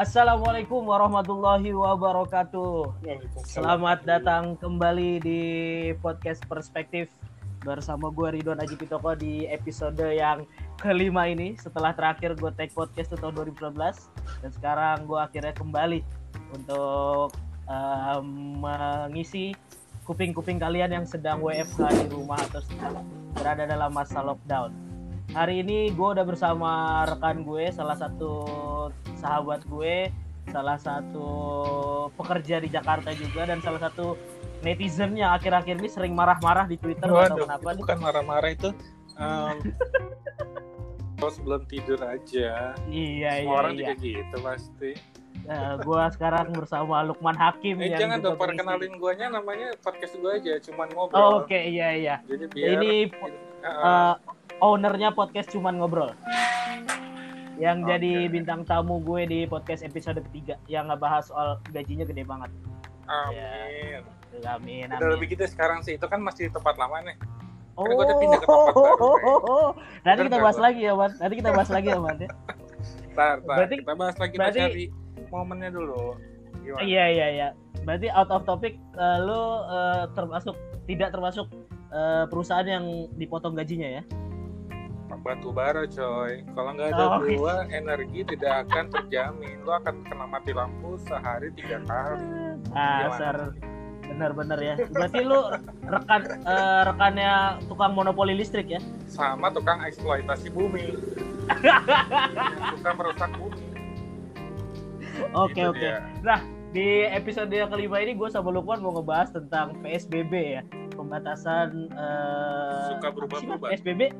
Assalamualaikum warahmatullahi wabarakatuh. Selamat datang kembali di podcast Perspektif bersama gue Ridwan Aji Pitoko di episode yang kelima ini setelah terakhir gue take podcast itu tahun 2019 dan sekarang gue akhirnya kembali untuk uh, mengisi kuping-kuping kalian yang sedang WFH di rumah atau sedang berada dalam masa lockdown. Hari ini gue udah bersama rekan gue, salah satu sahabat gue, salah satu pekerja di Jakarta juga dan salah satu netizen yang akhir-akhir ini sering marah-marah di Twitter Waduh, atau kenapa bukan marah-marah itu um, kalau sebelum tidur aja. Iya semua iya orang iya. juga gitu pasti. Uh, gua sekarang bersama Lukman Hakim eh yang jangan dong perkenalin guanya namanya podcast gua aja cuman oh, ngobrol oke iya iya. Jadi biar ini uh, uh, ownernya podcast cuman ngobrol yang Oke. jadi bintang tamu gue di podcast episode ketiga yang ngebahas soal gajinya gede banget amin amin udah amin lebih gitu sekarang sih itu kan masih di tempat lama nih Oh, Kan gua udah pindah ke tempat baru, nanti Bener kita bahas lagi ya, Man. Nanti kita bahas lagi ya, Man. ya. Ntar, ntar. Berarti- kita bahas lagi kita berarti- cari momennya dulu gimana Iya, iya, iya. Berarti out of topic, eh, lu eh, termasuk tidak termasuk eh, perusahaan yang dipotong gajinya ya? Batu bara coy kalau nggak ada Oh, gua energi tidak akan terjamin lu akan kena mati lampu sehari tiga kali Dasar bener-bener ya. Berarti lu rekan eh, rekannya tukang monopoli listrik ya? sama tukang eksploitasi bumi tukang merusak bumi Oke, Itu oke. dia. Di episode yang kelima ini gue sama Lukman mau ngebahas tentang PSBB ya. Pembatasan eh, Suka berubah-ubah. PSBB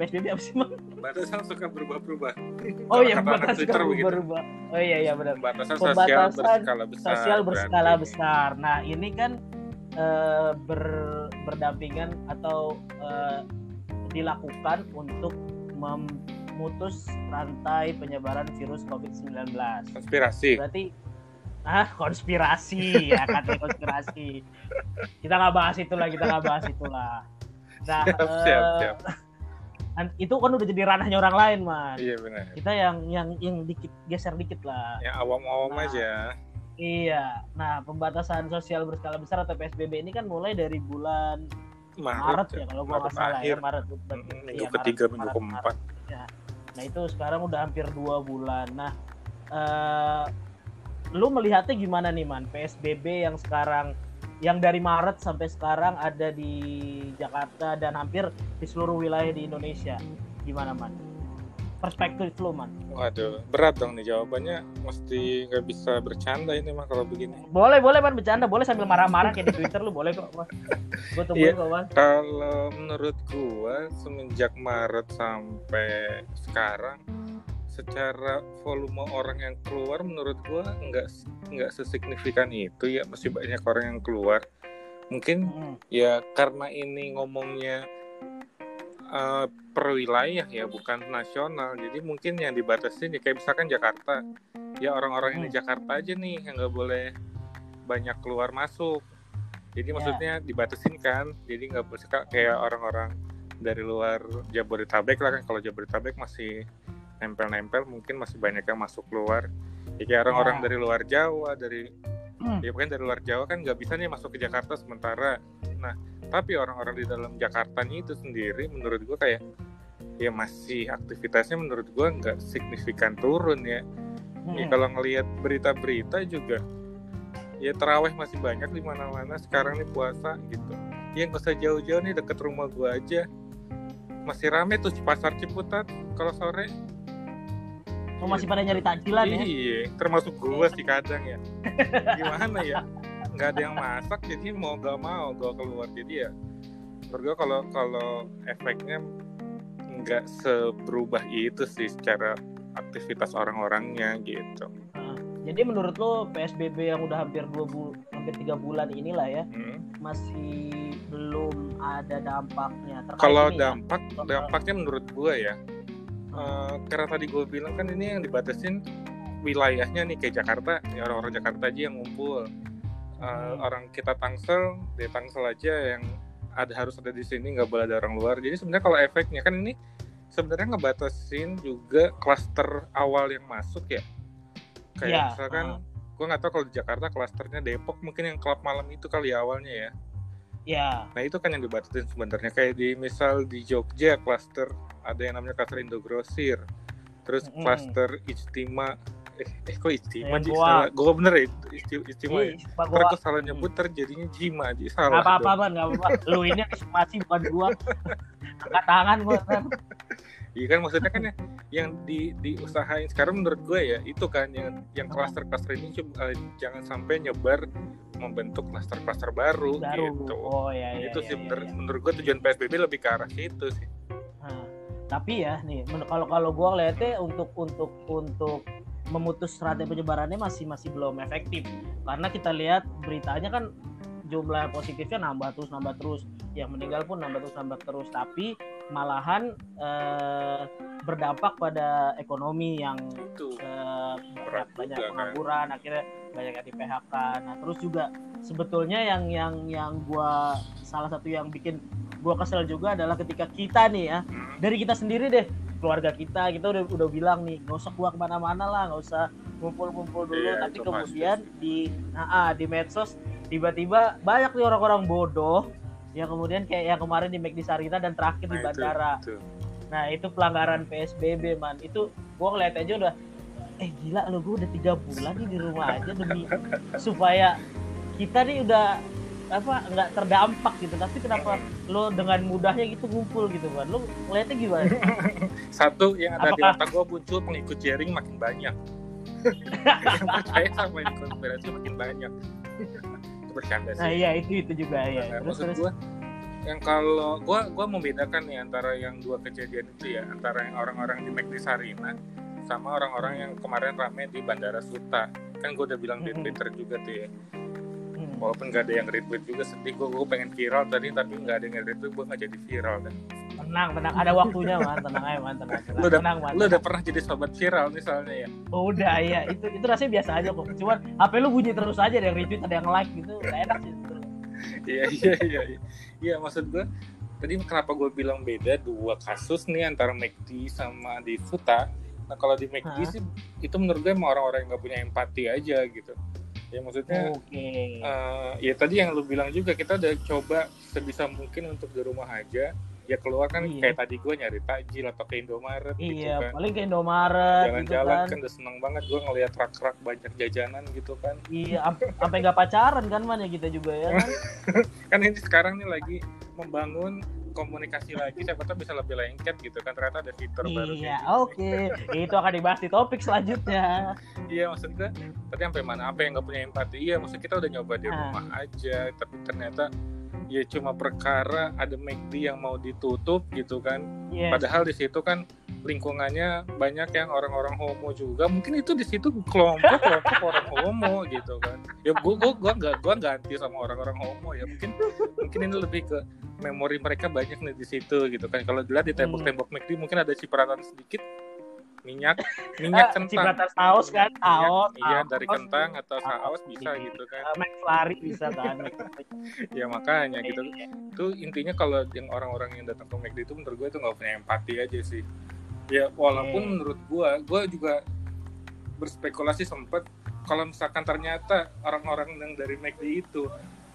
PSBB apa sih, Man? batasan suka berubah-ubah Oh iya, kata anak pembatasan Twitter begitu. berubah. Oh iya, iya benar. pembatasan sosial Pembatasan berskala besar sosial berskala berarti. besar. Nah ini kan eh, ber- berdampingan atau eh, dilakukan untuk memutus rantai penyebaran virus COVID-19. konspirasi Berarti ah konspirasi ya katanya konspirasi. Kita nggak bahas itulah, kita nggak bahas itulah. Nah siap siap eh, siap itu kan udah jadi ranahnya orang lain mas. iya benar Kita yang yang yang dikit geser dikit lah. yang awam-awam Nah. aja Iya. Nah, pembatasan sosial berskala besar atau PSBB ini kan mulai dari bulan Maret, ya kalau gua nggak salah akhir ya Maret. Mm, Iya, minggu Maret, ketiga minggu Maret, keempat Maret. Nah, itu sekarang udah hampir dua bulan. Nah, eh, lu melihatnya gimana nih, Man? PSBB yang sekarang yang dari Maret sampai sekarang ada di Jakarta dan hampir di seluruh wilayah di Indonesia. Gimana, Man? Perspektif lu, Man. waduh berat dong nih jawabannya mesti nggak bisa bercanda ini mah kalau begini Boleh, boleh, Man, bercanda. Boleh sambil marah-marah kayak di Twitter lu boleh kok, Man. Gue tungguin Iya. kok, Man. Kalau menurut gua semenjak Maret sampai sekarang secara volume orang yang keluar menurut gua nggak nggak sesignifikan itu ya masih banyak orang yang keluar mungkin Mm. ya karena ini ngomongnya eh, per wilayah ya bukan nasional jadi mungkin yang dibatasin ya kayak misalkan Jakarta ya orang-orang yang di Hmm. Jakarta aja nih yang nggak boleh banyak keluar masuk jadi Ya. maksudnya dibatasin kan jadi nggak boleh kayak orang-orang dari luar Jabodetabek lah kan kalau Jabodetabek masih nempel-nempel mungkin masih banyak yang masuk keluar ya kayak orang-orang Ya. dari luar Jawa dari Hmm. ya bukan dari luar Jawa kan nggak bisa nih masuk ke Jakarta sementara nah tapi orang-orang di dalam Jakarta itu sendiri menurut gua kayak ya masih aktivitasnya menurut gua nggak signifikan turun ya Ya, Mm. kalau ngelihat berita-berita juga ya terawih masih banyak di mana-mana sekarang nih puasa gitu. Ya nggak usah jauh-jauh nih deket rumah gua aja. Masih rame tuh di pasar Ciputat kalau sore. Oh, masih pada nyari takjilan ya? Iya, termasuk gua sih kadang ya. Gimana ya? Nggak ada yang masak jadi mau gak mau gua keluar jadi ya. Menurut gua kalau kalau efeknya nggak seberubah itu sih secara aktivitas orang-orangnya gitu. Jadi menurut lo PSBB yang udah hampir dua bul hampir tiga bulan inilah ya Hmm. masih belum ada dampaknya. Terkait Kalau ya. dampak dampaknya menurut gue ya, eh, karena tadi gue bilang kan ini yang dibatasin wilayahnya nih kayak Jakarta, ya orang-orang Jakarta aja yang ngumpul. Hmm. orang kita Tangsel, di Tangsel aja yang ada harus ada di sini nggak boleh ada orang luar. Jadi sebenarnya kalau efeknya kan ini sebenarnya ngebatasin juga klaster awal yang masuk ya. kayak Iya, misalkan ah. gue nggak tahu kalau di Jakarta klasternya Depok mungkin yang klub malam itu kali ya awalnya ya ya. Nah itu kan yang dibatasin sebenarnya. Kayak di misal di Jogja klaster ada yang namanya klaster Indogrosir terus Mm-mm. klaster Ijtima. Eh, eh kok Ijtima sih? gua- salah. Gue bener ya Ijtima ya. Ntar gue salah nyebut terjadinya Jima jadi salah apa-apa ban nggak apa-apa. Lu ini masih bukan gua. Angkat tangan gua ntar. Iya kan maksudnya kan ya, yang di diusahain sekarang menurut gue ya itu kan yang yang klaster-klaster ini coba, eh, jangan sampai nyebar membentuk klaster-klaster baru, baru gitu. oh ya, ya itu ya, sih ya, menur- ya. menurut gue tujuan PSBB lebih ke arah situ sih. Nah, tapi ya nih kalau kalau gua ngeliatnya untuk untuk untuk memutus rantai penyebarannya masih masih belum efektif karena kita lihat beritanya kan jumlah positifnya nambah terus nambah terus yang meninggal pun nambah terus nambah terus tapi malahan eh, berdampak pada ekonomi yang Itu. eh, banyak, banyak kan. pengangguran akhirnya banyak yang di PHK nah terus juga sebetulnya yang yang yang gua salah satu yang bikin gua kesel juga adalah ketika kita nih ya Hmm. dari kita sendiri deh keluarga kita kita udah udah bilang nih nggak usah keluar ke mana-mana lah nggak usah ngumpul-ngumpul dulu Iya, tapi kemudian pasti. di nah, ah, di medsos tiba-tiba banyak nih orang-orang bodoh yang kemudian kayak yang kemarin di McD Sarina dan terakhir di Nah, itu, bandara itu. nah itu pelanggaran PSBB man itu gua ngeliat aja udah eh gila lo gue udah tiga bulan nih di rumah aja demi supaya kita nih udah apa nggak terdampak gitu tapi kenapa lo dengan mudahnya gitu ngumpul gitu kan lo ngeliatnya gimana Satu yang ada di Apakah- otak gue muncul pengikut jaring makin banyak. yang percaya sama konspirasi makin banyak. Itu bercanda sih. nah iya itu itu juga ya Nah, terus maksud terus. gue yang kalau gue gua membedakan nih antara yang dua kejadian itu ya antara yang orang-orang di McD Sarina sama orang-orang yang kemarin rame di Bandara Suta. Kan gue udah bilang di. Twitter juga tuh ya. Walaupun gak ada yang retweet juga sedih gue gue pengen viral tadi tapi nggak ada yang retweet gue nggak jadi viral kan tenang tenang. Ada waktunya man tenang aja man tenang tenang, Lu udah- tenang man lu udah pernah jadi sobat viral misalnya ya? Oh, udah ya itu itu rasanya biasa aja kok. Cuman HP lu bunyi terus aja ada yang retweet ada yang like gitu. Udah enak sih iya iya iya iya. Iya maksud gue tadi kenapa gue bilang beda dua kasus nih antara McD sama di Futa nah kalau di McD Hah? sih itu menurut gue emang orang-orang yang nggak punya empati aja gitu. Ya maksudnya oke. eh, ya tadi yang lu bilang juga kita udah coba sebisa mungkin untuk di rumah aja ya keluar kan Iya. kayak tadi gue nyari takjil atau ke Indomaret gitu iya kan paling ke Indomaret gitu jalan-jalan kan kan udah seneng banget gue ngeliat rak-rak banyak jajanan gitu kan iya am- sampai nggak pacaran kan man ya kita juga ya kan kan ini sekarang nih lagi membangun komunikasi lagi siapa tahu bisa lebih lengket gitu kan ternyata ada fitur baru iya oke itu akan dibahas di topik selanjutnya gitu. iya maksud gue tadi sampai mana apa yang nggak punya empati iya maksud kita udah nyoba di Ah. rumah aja tapi ternyata ya cuma perkara ada McD yang mau ditutup gitu kan. Yes. padahal di situ kan lingkungannya banyak yang orang-orang homo juga. Mungkin itu di situ kelompok kelompok orang homo gitu kan. Ya gua gua gua nggak gua nggak anti sama orang-orang homo ya. Mungkin mungkin ini lebih ke memori mereka banyak nih di situ gitu kan. Kalau dilihat di tembok-tembok McD mungkin ada cipratan sedikit minyak minyak Ah, kentang. cipratan saus kan? Saus iya dari kentang atau saus. bisa gitu kan. Max lari bisa kan? Ya makanya gitu. Iya. itu intinya kalau yang orang-orang yang datang ke McD itu menurut gue itu nggak punya empati aja sih. Ya walaupun Hmm. menurut gue gue juga berspekulasi sempet kalau misalkan ternyata orang-orang yang dari McD itu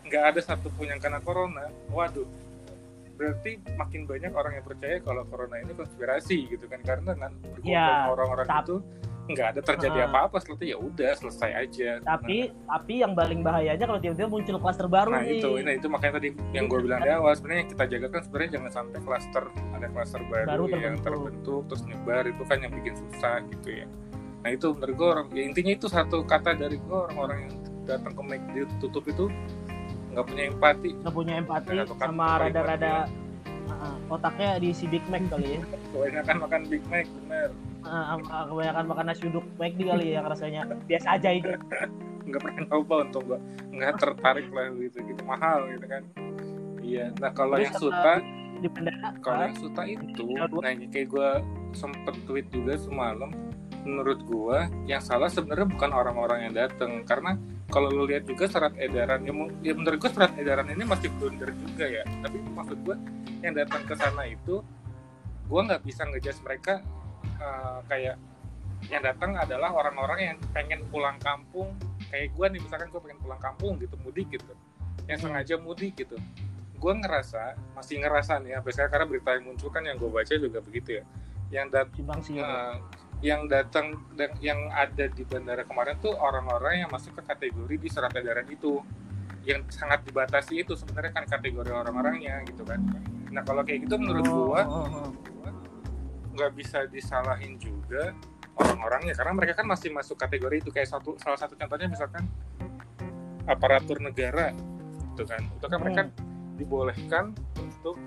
nggak ada satupun yang kena corona waduh berarti makin banyak orang yang percaya kalau corona ini konspirasi gitu kan. Karena kan Ya, orang-orang itu nggak ada terjadi apa-apa setelah itu ya udah selesai aja. Tapi tapi yang paling bahayanya kalau tiba-tiba muncul klaster baru Nah nih. itu, ini itu makanya tadi yang gue bilang di awal sebenarnya yang kita jaga kan sebenarnya jangan sampai klaster ada klaster baru, Baru yang terbentuk. terbentuk terus nyebar itu kan yang bikin susah gitu ya. Nah itu menurut gue orang ya intinya itu satu kata dari gue orang-orang yang datang ke McD tutup itu nggak punya empati. nggak punya empati Nggak suka sama rada-rada ah, otaknya diisi Big Mac kali ya. Kebanyakan makan Big Mac bener. Ah, kebanyakan makan nasi uduk McD kali ya rasanya. Biasa aja itu. Nggak pernah nyoba untuk gue nggak tertarik lah gitu gitu. Mahal gitu kan. Iya. Nah kalau Terus yang Suta? di kalau ah, yang suta itu nah ini kayak gue sempet tweet juga semalam menurut gue yang salah sebenarnya bukan orang-orang yang datang karena kalau lu lihat juga surat edaran ya, ya menurut gue surat edaran ini masih blunder juga ya. Tapi maksud gue yang datang ke sana itu gue nggak bisa ngejudge mereka uh, kayak yang datang adalah orang-orang yang pengen pulang kampung. Kayak gue nih misalkan gue pengen pulang kampung gitu mudik gitu. Yang Hmm. sengaja mudik gitu. Gue ngerasa masih ngerasa nih sampai sekarang karena berita yang muncul kan yang gue baca juga begitu ya. Yang dat simpang siur eh, yang datang dan yang ada di bandara kemarin tuh orang-orang yang masuk ke kategori di surat edaran itu. Yang sangat dibatasi itu sebenarnya kan kategori orang-orangnya gitu kan. Nah kalau kayak gitu menurut Oh, gua oh, oh. nggak bisa disalahin juga orang-orangnya. Karena mereka kan masih masuk kategori itu. Kayak satu salah satu contohnya misalkan aparatur negara gitu kan. Itu kan mereka dibolehkan untuk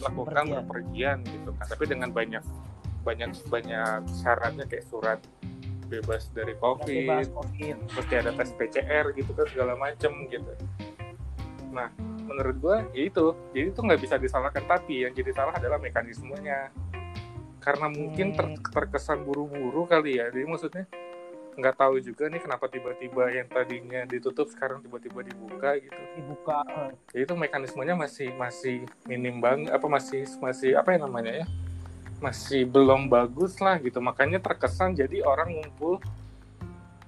melakukan bepergian gitu kan. Tapi dengan banyak banyak banyak syaratnya kayak surat bebas dari covid Bebas COVID. kayak ada tes PCR gitu kan segala macem gitu. Nah menurut gua ya itu jadi itu nggak bisa disalahkan tapi yang jadi salah adalah mekanismenya. Karena mungkin ter- terkesan buru-buru kali ya jadi maksudnya nggak tahu juga nih kenapa tiba-tiba yang tadinya ditutup sekarang tiba-tiba dibuka gitu. Dibuka eh, jadi itu mekanismenya masih masih minim banget apa masih masih apa ya namanya ya masih belum bagus lah gitu. Makanya terkesan jadi orang ngumpul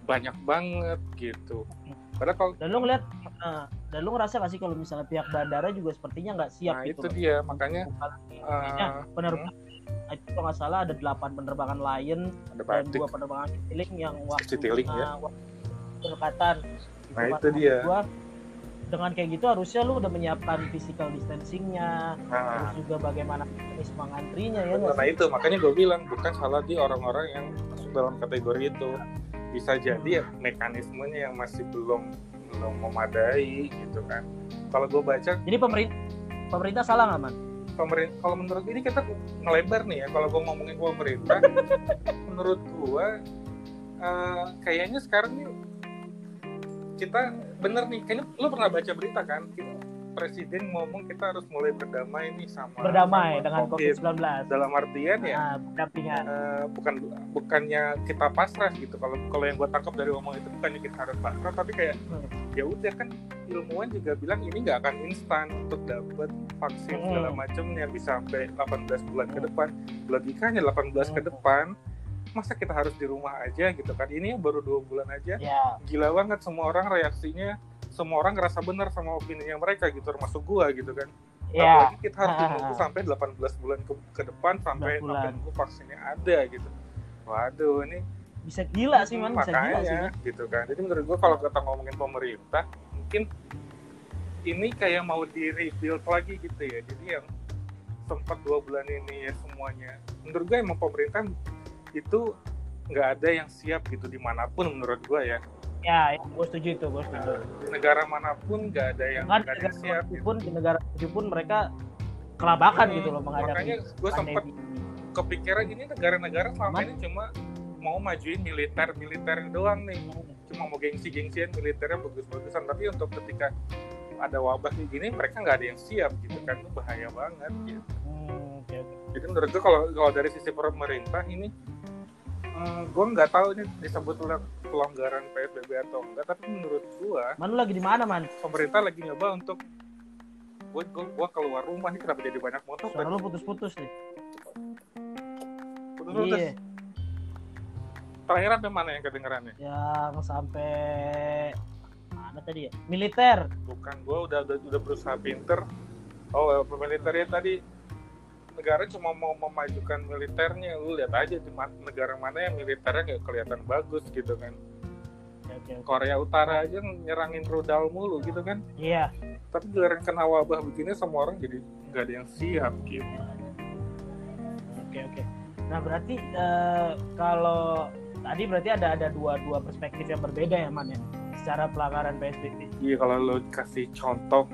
banyak banget gitu. Padahal kalau dan lu ngeliat eh, dan lu ngerasa gak sih kalau misalnya pihak bandara juga sepertinya nggak siap nah gitu itu loh. dia. Makanya Makanya penerbangan. Itu kalau nggak salah ada delapan penerbangan Lion ada dan dua penerbangan Citylink yang waktu Citylink, ya. waktu berdekatan Nah, itu dia. gua, dengan kayak gitu harusnya lu udah menyiapkan physical distancingnya nah, terus juga bagaimana mekanisme ngantrinya ya nggak nah itu makanya gue bilang bukan salah di orang-orang yang masuk dalam kategori itu. Bisa jadi ya mekanismenya yang masih belum belum memadai gitu kan. Kalau gue baca jadi pemerintah pemerintah salah nggak man? Pemerintah kalau menurut ini kita ngelebar nih ya kalau gue ngomongin pemerintah menurut gue eh, kayaknya sekarang nih kita bener nih kayaknya lu pernah baca berita kan Kita- presiden ngomong kita harus mulai berdamai nih sama berdamai sama dengan COVID. COVID-19 dalam artian ya nah eh, bukan bukannya kita pasrah gitu kalau kalau yang gue tangkap dari omong itu bukannya kita harus pasrah tapi kayak Hmm. ya udah kan ilmuwan juga bilang ini nggak akan instan untuk dapat vaksin Hmm. segala macamnya bisa sampai 18 bulan ke depan logikanya 18 ke Hmm. depan masa kita harus di rumah aja gitu kan? Ini baru dua bulan aja. Ya. Gila banget semua orang reaksinya semua orang ngerasa benar sama opininya mereka gitu termasuk gua gitu kan. Ya. Apalagi kita harus menunggu sampai 18 bulan ke, ke depan sampai 18 bulan. sampai nunggu vaksinnya ada gitu. Waduh ini bisa gila sih man. Bisa gila sih makanya gitu kan. Jadi menurut gua kalau kita ngomongin pemerintah mungkin ini kayak mau di rebuild lagi gitu ya. Jadi yang sempat dua bulan ini ya semuanya. Menurut gua emang pemerintah itu nggak ada yang siap gitu di mana pun menurut gua ya. Ya, ya gue setuju itu gue setuju. Di negara mana pun nggak ada yang kan nggak ada yang siap negara gitu. pun di negara pun mereka kelabakan Hmm, gitu loh menghadapi makanya gue sempat kepikiran ini negara-negara selama Man- ini cuma mau majuin militer militer doang nih. Cuma mau gengsi-gengsian militernya bagus-bagusan. Tapi untuk ketika ada wabah kayak gini mereka nggak ada yang siap gitu kan. Itu bahaya banget gitu. Hmm, oke, oke. jadi menurut gue kalau kalau dari sisi pemerintah ini gue nggak tahu ini disebut pelonggaran psbb atau enggak tapi menurut gue Man lu lagi di mana man? pemerintah lagi nyoba untuk gue gue keluar rumah nih kenapa jadi banyak motor Suara lu putus-putus nih. putus-putus Iya, terakhir sampai mana yang kedengerannya yang sampai mana tadi ya? Militer. bukan gue udah, udah udah berusaha pinter oh militernya tadi negara cuma mau memajukan militernya lu lihat aja di negara mana yang militernya nggak kelihatan bagus gitu kan. Korea Utara aja nyerangin rudal mulu gitu kan Iya. tapi giliran kena wabah begini semua orang jadi nggak ada yang siap gitu Oke, oke. Nah, berarti eh, kalau tadi berarti ada ada dua dua perspektif yang berbeda ya, Man ya. Secara pelanggaran PSBB iya kalau lu kasih contoh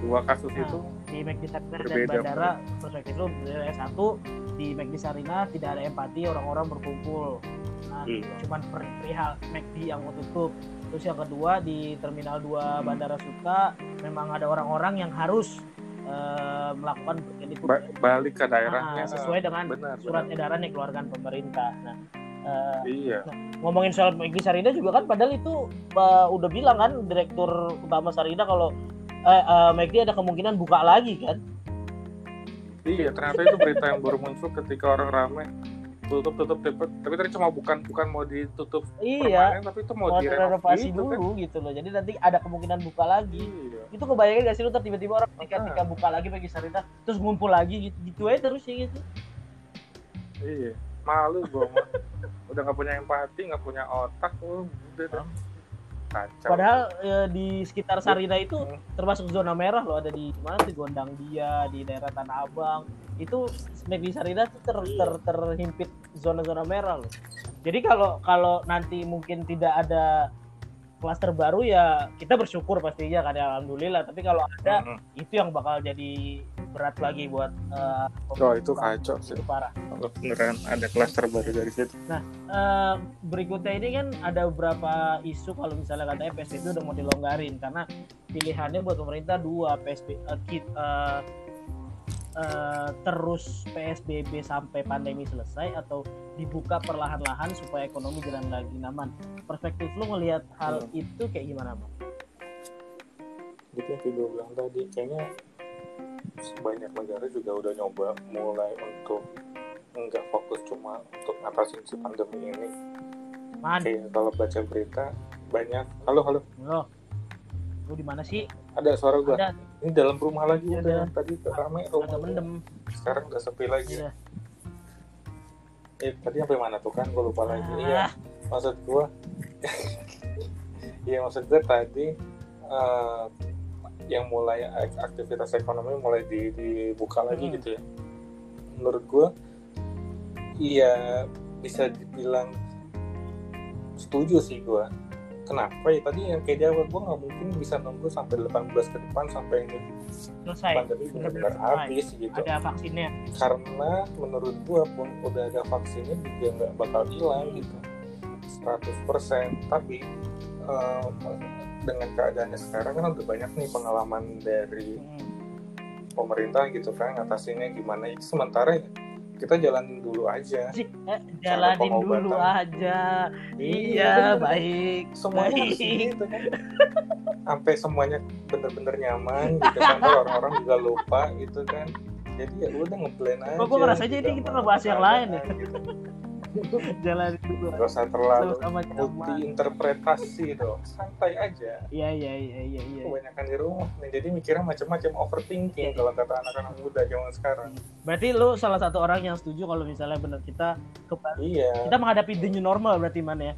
dua kasus Nah. itu di McD Sarina dan bandara perspektif lu berbeda. satu di McD Sarina tidak ada empati orang-orang berkumpul nah, Iya. cuman per- perihal McD yang mau tutup terus yang kedua di Terminal 2 Hmm. Bandara Suta memang ada orang-orang yang harus eh, melakukan ba- balik ke daerahnya Nah, sesuai dengan benar surat benar. edaran yang dikeluarkan pemerintah nah eh, iya ngomongin soal McD Sarina juga kan padahal itu eh, udah bilang kan direktur utama Sarina kalau eh, eh, McD ada kemungkinan buka lagi kan Iya, ternyata itu berita yang baru muncul ketika orang ramai tutup tutup tutup tapi tadi cuma bukan bukan mau ditutup iya permanen tapi itu mau, mau direnovasi gitu kan. dulu gitu loh jadi nanti ada kemungkinan buka lagi Iya. itu kebayangin gak sih lu tiba-tiba orang ketika, Makanya. ketika buka lagi bagi Sarita terus ngumpul lagi gitu gitu aja terus ya gitu Iya. Malu mah. Udah nggak punya empati, nggak punya otak, lu udah deh. Kacau. padahal eh, di sekitar Sarina itu Hmm. termasuk zona merah loh ada di mana sih Gondang Dia di daerah Tanah Abang itu di Sarina tuh ter, ter, terhimpit zona-zona merah loh jadi kalau kalau nanti mungkin tidak ada klaster baru ya kita bersyukur pastinya kan ya alhamdulillah tapi kalau ada Mm-mm. itu yang bakal jadi berat lagi buat eh, Oh, itu kacau sih. itu parah Kalau beneran ada klaster baru dari situ. Eh, berikutnya ini kan ada beberapa isu kalau misalnya katanya PSBB udah mau dilonggarin karena pilihannya buat pemerintah dua PSB eh, kit- eh, eh, terus PSBB sampai pandemi selesai atau dibuka perlahan-lahan supaya ekonomi jalan lagi nyaman. Perspektif lu ngelihat hal Hmm. itu kayak gimana, Bang? Gitu yang gue bilang tadi, kayaknya banyak negara juga udah nyoba mulai untuk nggak fokus cuma untuk ngatasin si pandemi ini. Man, Kayak kalau baca berita banyak. Halo, halo. lo, lu di mana sih? Ada suara gua. Ada, Ini dalam rumah lagi Ada. udah. Tadi rame rumah. ada mendem. Sekarang udah sepi lagi. Iya. Eh, tadi sampai mana tuh kan? Gue lupa lagi. Iya. Ah, maksud gua iya maksud gua tadi eh, yang mulai ak- aktivitas ekonomi mulai di- dibuka lagi Hmm. gitu ya. Menurut gua iya bisa dibilang setuju sih gua. Kenapa ya? Tadi yang kayak di awal gua nggak mungkin bisa nunggu sampai 18 ke depan sampai ini selesai. pandemi benar-benar habis gitu. Ada vaksinnya. karena menurut gua pun udah ada vaksinnya juga nggak bakal hilang gitu. 100% tapi eh, dengan keadaannya sekarang kan udah banyak nih pengalaman dari Hmm. pemerintah gitu kan ngatasinnya gimana itu sementara ya kita jalanin dulu aja eh, jalanin dulu aja. Iya, bener. baik. semuanya harus baik. gitu kan sampai semuanya bener-bener nyaman gitu kan Ntar orang-orang juga lupa gitu kan jadi ya udah ngeblend aja Kok gua ngerasanya gitu ini kita sama ngebahas yang lain ya? gitu. Jalanin dulu. Gak usah terlalu nyaman. multi interpretasi dong santai aja Iya, iya, iya, iya, iya. kebanyakan di rumah nih jadi mikirnya macam-macam overthinking Iya. kalau kata anak-anak muda zaman sekarang Berarti lu salah satu orang yang setuju kalau misalnya benar kita kembali iya kita menghadapi the new normal berarti mana ya?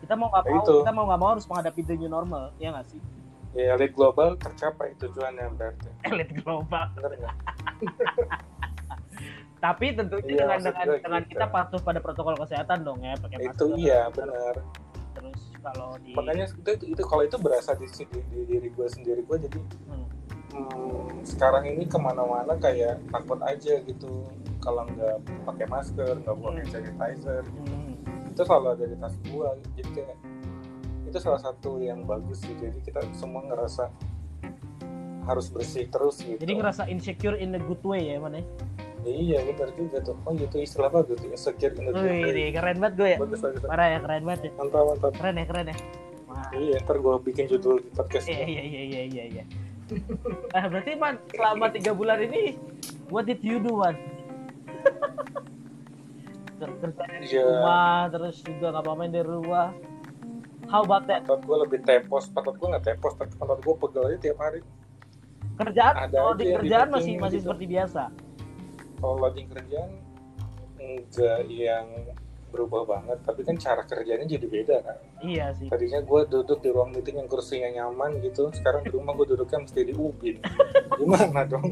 Kita mau nggak mau, Itu. kita mau nggak mau harus menghadapi the new normal, ya nggak sih? ya elit global tercapai tujuannya berarti Elit global. bener nggak Tapi tentunya Iya, dengan dengan, dengan gitu. kita patuh pada protokol kesehatan dong ya, pakai itu masker. iya benar Terus kalau di makanya itu, itu, itu kalau itu berasa di, di, di diri gue sendiri gue jadi Hmm. hmm, sekarang ini ke mana-mana kayak takut aja gitu kalau nggak pakai masker nggak pakai Hmm. sanitizer Hmm. itu selalu ada di tas gue jadi kayak itu salah satu yang bagus sih jadi kita semua ngerasa harus bersih terus gitu Jadi ngerasa insecure in a good way ya mana? Iya benar juga tuh oh itu istilah bagus tuh insecure good Wih, ini keren banget gue ya. bagus bagus Parah ya, keren banget ya. mantap mantap Keren ya, keren ya. Wah. iya ntar gue bikin judul di podcast Iya, iya, iya, iya, iya, iya. Nah, berarti man selama tiga bulan ini, what did you do man? Kerja dari Iya. rumah, terus juga nggak apa-apain dari rumah. How about that? pantat gue lebih tepos pantat gue nggak tepos tapi pantat gue pegel aja tiap hari Kerjaan, Ada oh di kerjaan masih masih gitu. seperti biasa. Kalau lagi kerjaan enggak yang berubah banget. Tapi kan cara kerjanya jadi beda kan? Iya sih. tadinya gue duduk di ruang meeting yang kursinya nyaman gitu sekarang di rumah gue duduknya mesti di ubin. Gimana dong?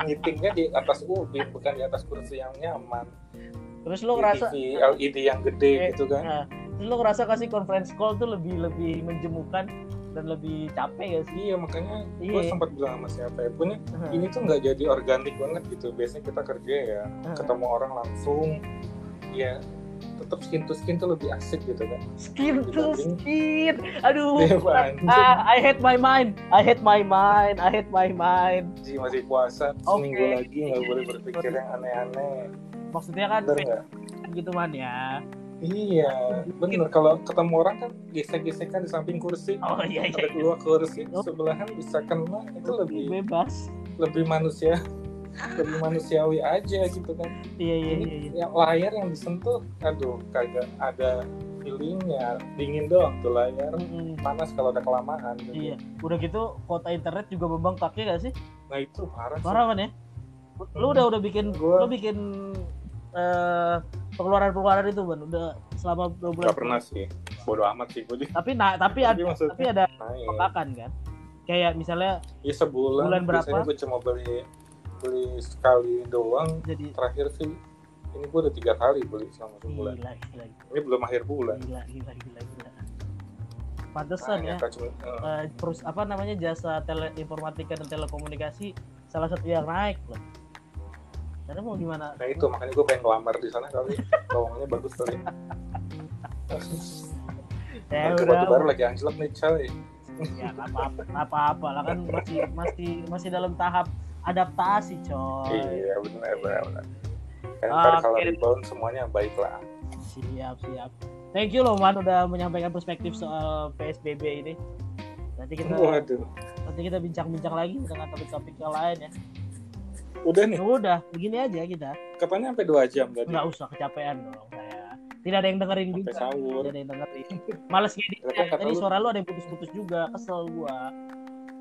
Meetingnya di atas ubin bukan di atas kursi yang nyaman. Terus lo ngerasa TV LED yang gede Eh, gitu kan? nah, terus lo ngerasa kasih conference call tuh lebih lebih menjemukan dan lebih capek gak sih? iya makanya gue Iya. sempat bilang sama siapa ya punya Hmm. ini tuh nggak jadi organik banget gitu biasanya kita kerja ya Hmm. ketemu orang langsung ya tetap skin to skin tuh lebih asik gitu kan Skin to skin. Aduh. Iya, anjing. Ah, I hate my mind. I hate my mind. I hate my mind. Ji, masih puasa Oke. seminggu lagi nggak boleh berpikir yang aneh-aneh Maksudnya kan bener gitu man ya. Iya bener kalau ketemu orang kan gesek-gesekan di samping kursi Oh iya iya. ada dua kursi Oh. sebelahan bisa kena itu lebih Bebas. lebih manusia lebih manusiawi aja gitu kan iya iya ini iya, iya. yang layar yang disentuh aduh kagak ada feelingnya dingin doang tuh layar panas kalau udah kelamaan gitu. iya udah gitu kuota internet juga membengkak ya gak sih nah itu parah sih parah kan ya lu udah udah bikin Gua- lu bikin eh, pengeluaran-pengeluaran itu ban. Udah selama dua bulan Gak pernah sih. Bodo amat sih gue tapi nah tapi ada Tapi maksudnya- tapi ada naik. bengkakan kan? Kayak misalnya ya sebulan Bulan berapa? biasanya gue cuma beli beli sekali doang. Jadi terakhir sih ini gue udah tiga kali beli selama sebulan. Gila gila ini belum akhir bulan. Gila gila gila gila. Pantesan ya Ternyata cuma- eh, eh, terus apa namanya jasa teleinformatika dan telekomunikasi salah satu yang naik loh karena mau gimana? Nah itu makanya gue pengen ngelamar di sana kali lowongannya bagus kali. Ya udah batu baru lagi anjlok nih coy. Ya apa-apa apa-apa lah kan masih masih masih dalam tahap adaptasi coy. Iya benar benar benar. Kan ntar kalau rebound semuanya baik lah. Siap siap. Thank you loh man udah menyampaikan perspektif soal psbb ini. Nanti kita waduh. nanti kita bincang-bincang lagi dengan topik-topik yang lain ya udah nih. Udah begini aja kita. Katanya sampai dua jam tadi nggak usah kecapean dong saya. Tidak ada yang dengerin sampai juga. sahur. Tidak ada yang dengerin. Males gini Ya tadi lu- suara lu ada yang putus-putus juga kesel gua.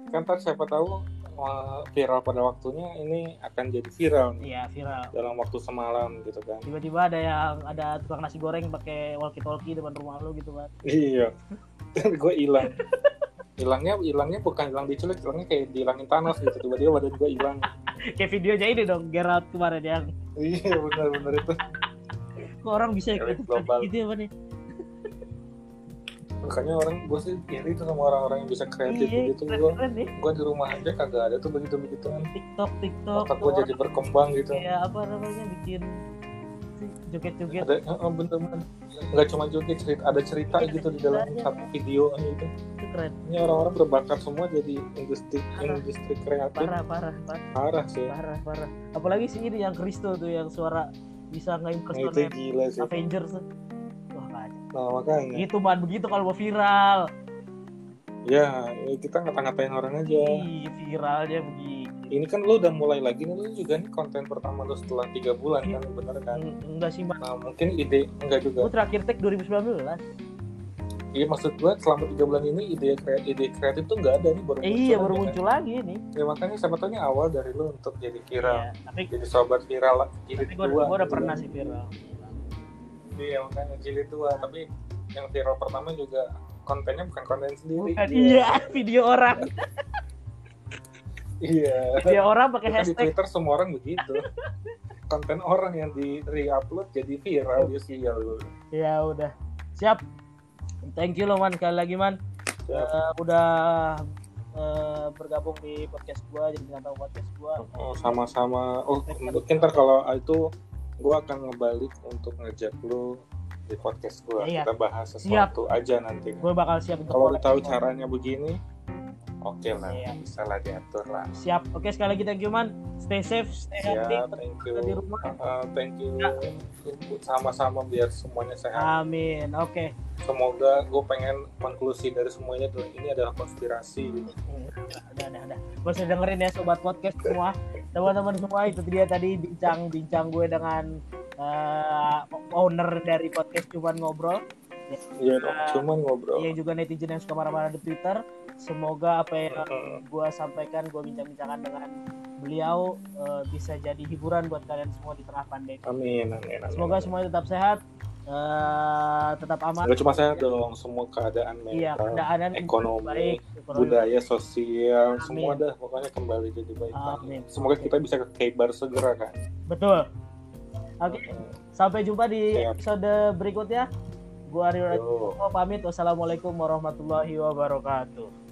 Kan ntar siapa tahu eh, viral pada waktunya ini akan jadi viral nih. Iya viral. Dalam waktu semalam gitu kan. Tiba-tiba ada yang ada tukang nasi goreng pakai walkie talkie depan rumah lu gitu kan iya. Gue hilang. Hilangnya hilangnya bukan hilang diculik hilangnya kayak dihilangin Thanos gitu. Tiba-tiba badan gue hilang kayak videonya ini dong Geralt kemarin yang iya benar-benar itu. Kok orang bisa gitu? global. gitu ya Pan, ya? makanya orang gue sih iri tuh sama orang-orang yang bisa kreatif iya gitu. gue deh gue di rumah aja kagak ada tuh begitu begituan. TikTok TikTok otak gue jadi berkembang gitu. Kayak apa namanya bikin joget-joget. Ada eh, bener-bener. Nggak cuma joget cerita ada cerita Iya, gitu di dalam satu video gitu. itu keren. Ini orang-orang berbakat semua jadi industri industri kreatif. Parah parah parah. Parah sih. Parah parah. Apalagi sih ini yang Kristo tuh yang suara bisa Nah, itu nge-impersonate gila sih. Avengers tuh. Wah kacau nah makanya. Gitu man. Begitu kalau mau viral. Ya ya kita ngata-ngatain orang aja. Ih, viralnya begitu ini kan lu udah mulai lagi nih lu juga nih konten pertama lu setelah tiga bulan kan? Bener kan? Eng- enggak sih man. Nah mungkin ide enggak juga. Gue terakhir tag 2019 iya maksud gua selama tiga bulan ini ide kreatif ide kreatif tuh nggak ada nih baru eh, iya baru kan. muncul lagi nih. Ya makanya ini awal dari lu untuk jadi viral. Iya, tapi jadi sobat viral lah jilid tapi gue dua udah gitu pernah kan. sih viral. Iya makanya jilid dua tapi yang viral pertama juga kontennya bukan konten sendiri. Bukan, iya video orang. Iya. Video orang pakai kan di hashtag. Twitter semua orang begitu. Konten orang yang di re-upload jadi viral dia sial. Lu ya udah. Siap thank you loh man. Sekali lagi man. Siap. Eh, udah eh, bergabung di podcast gua jadi bintang tamu podcast gua. Oh, sama-sama. Oh mungkin ntar kalau itu gua akan ngebalik untuk ngejak lu di podcast gua. Iya. kita bahas sesuatu aja nanti. Gue bakal siap kalau lu tahu caranya begini oke lah Iya. bisa lah diatur lah siap. Oke sekali lagi thank you man. Stay safe stay healthy. siap thank you. di rumah. Uh, thank you. Sama-sama biar semuanya sehat. Amin. Oke. Semoga gue pengen konklusi dari semuanya tuh ini adalah konspirasi gitu. udah udah udah gak usah dengerin ya sobat podcast semua. Teman-teman semua itu dia tadi bincang-bincang gue dengan eh, owner dari podcast cuman ngobrol. Iya dong, cuman ngobrol. yang juga netizen yang suka marah-marah di Twitter semoga apa yang gue sampaikan gue bincang-bincangkan dengan beliau eh, bisa jadi hiburan buat kalian semua di tengah pandemi Amin, amin, amin. semoga semuanya tetap sehat eh, tetap aman Gak cuma saya dong, semua keadaan iya mental, keadaan ekonomi, baik ekonomi budaya, sosial, Amin. semua dah pokoknya kembali jadi baik. Amin. Semoga kita bisa ke segera kan. betul oke sampai jumpa di Siap. episode berikutnya gua Rio Yo. pamit wassalamualaikum warahmatullahi wabarakatuh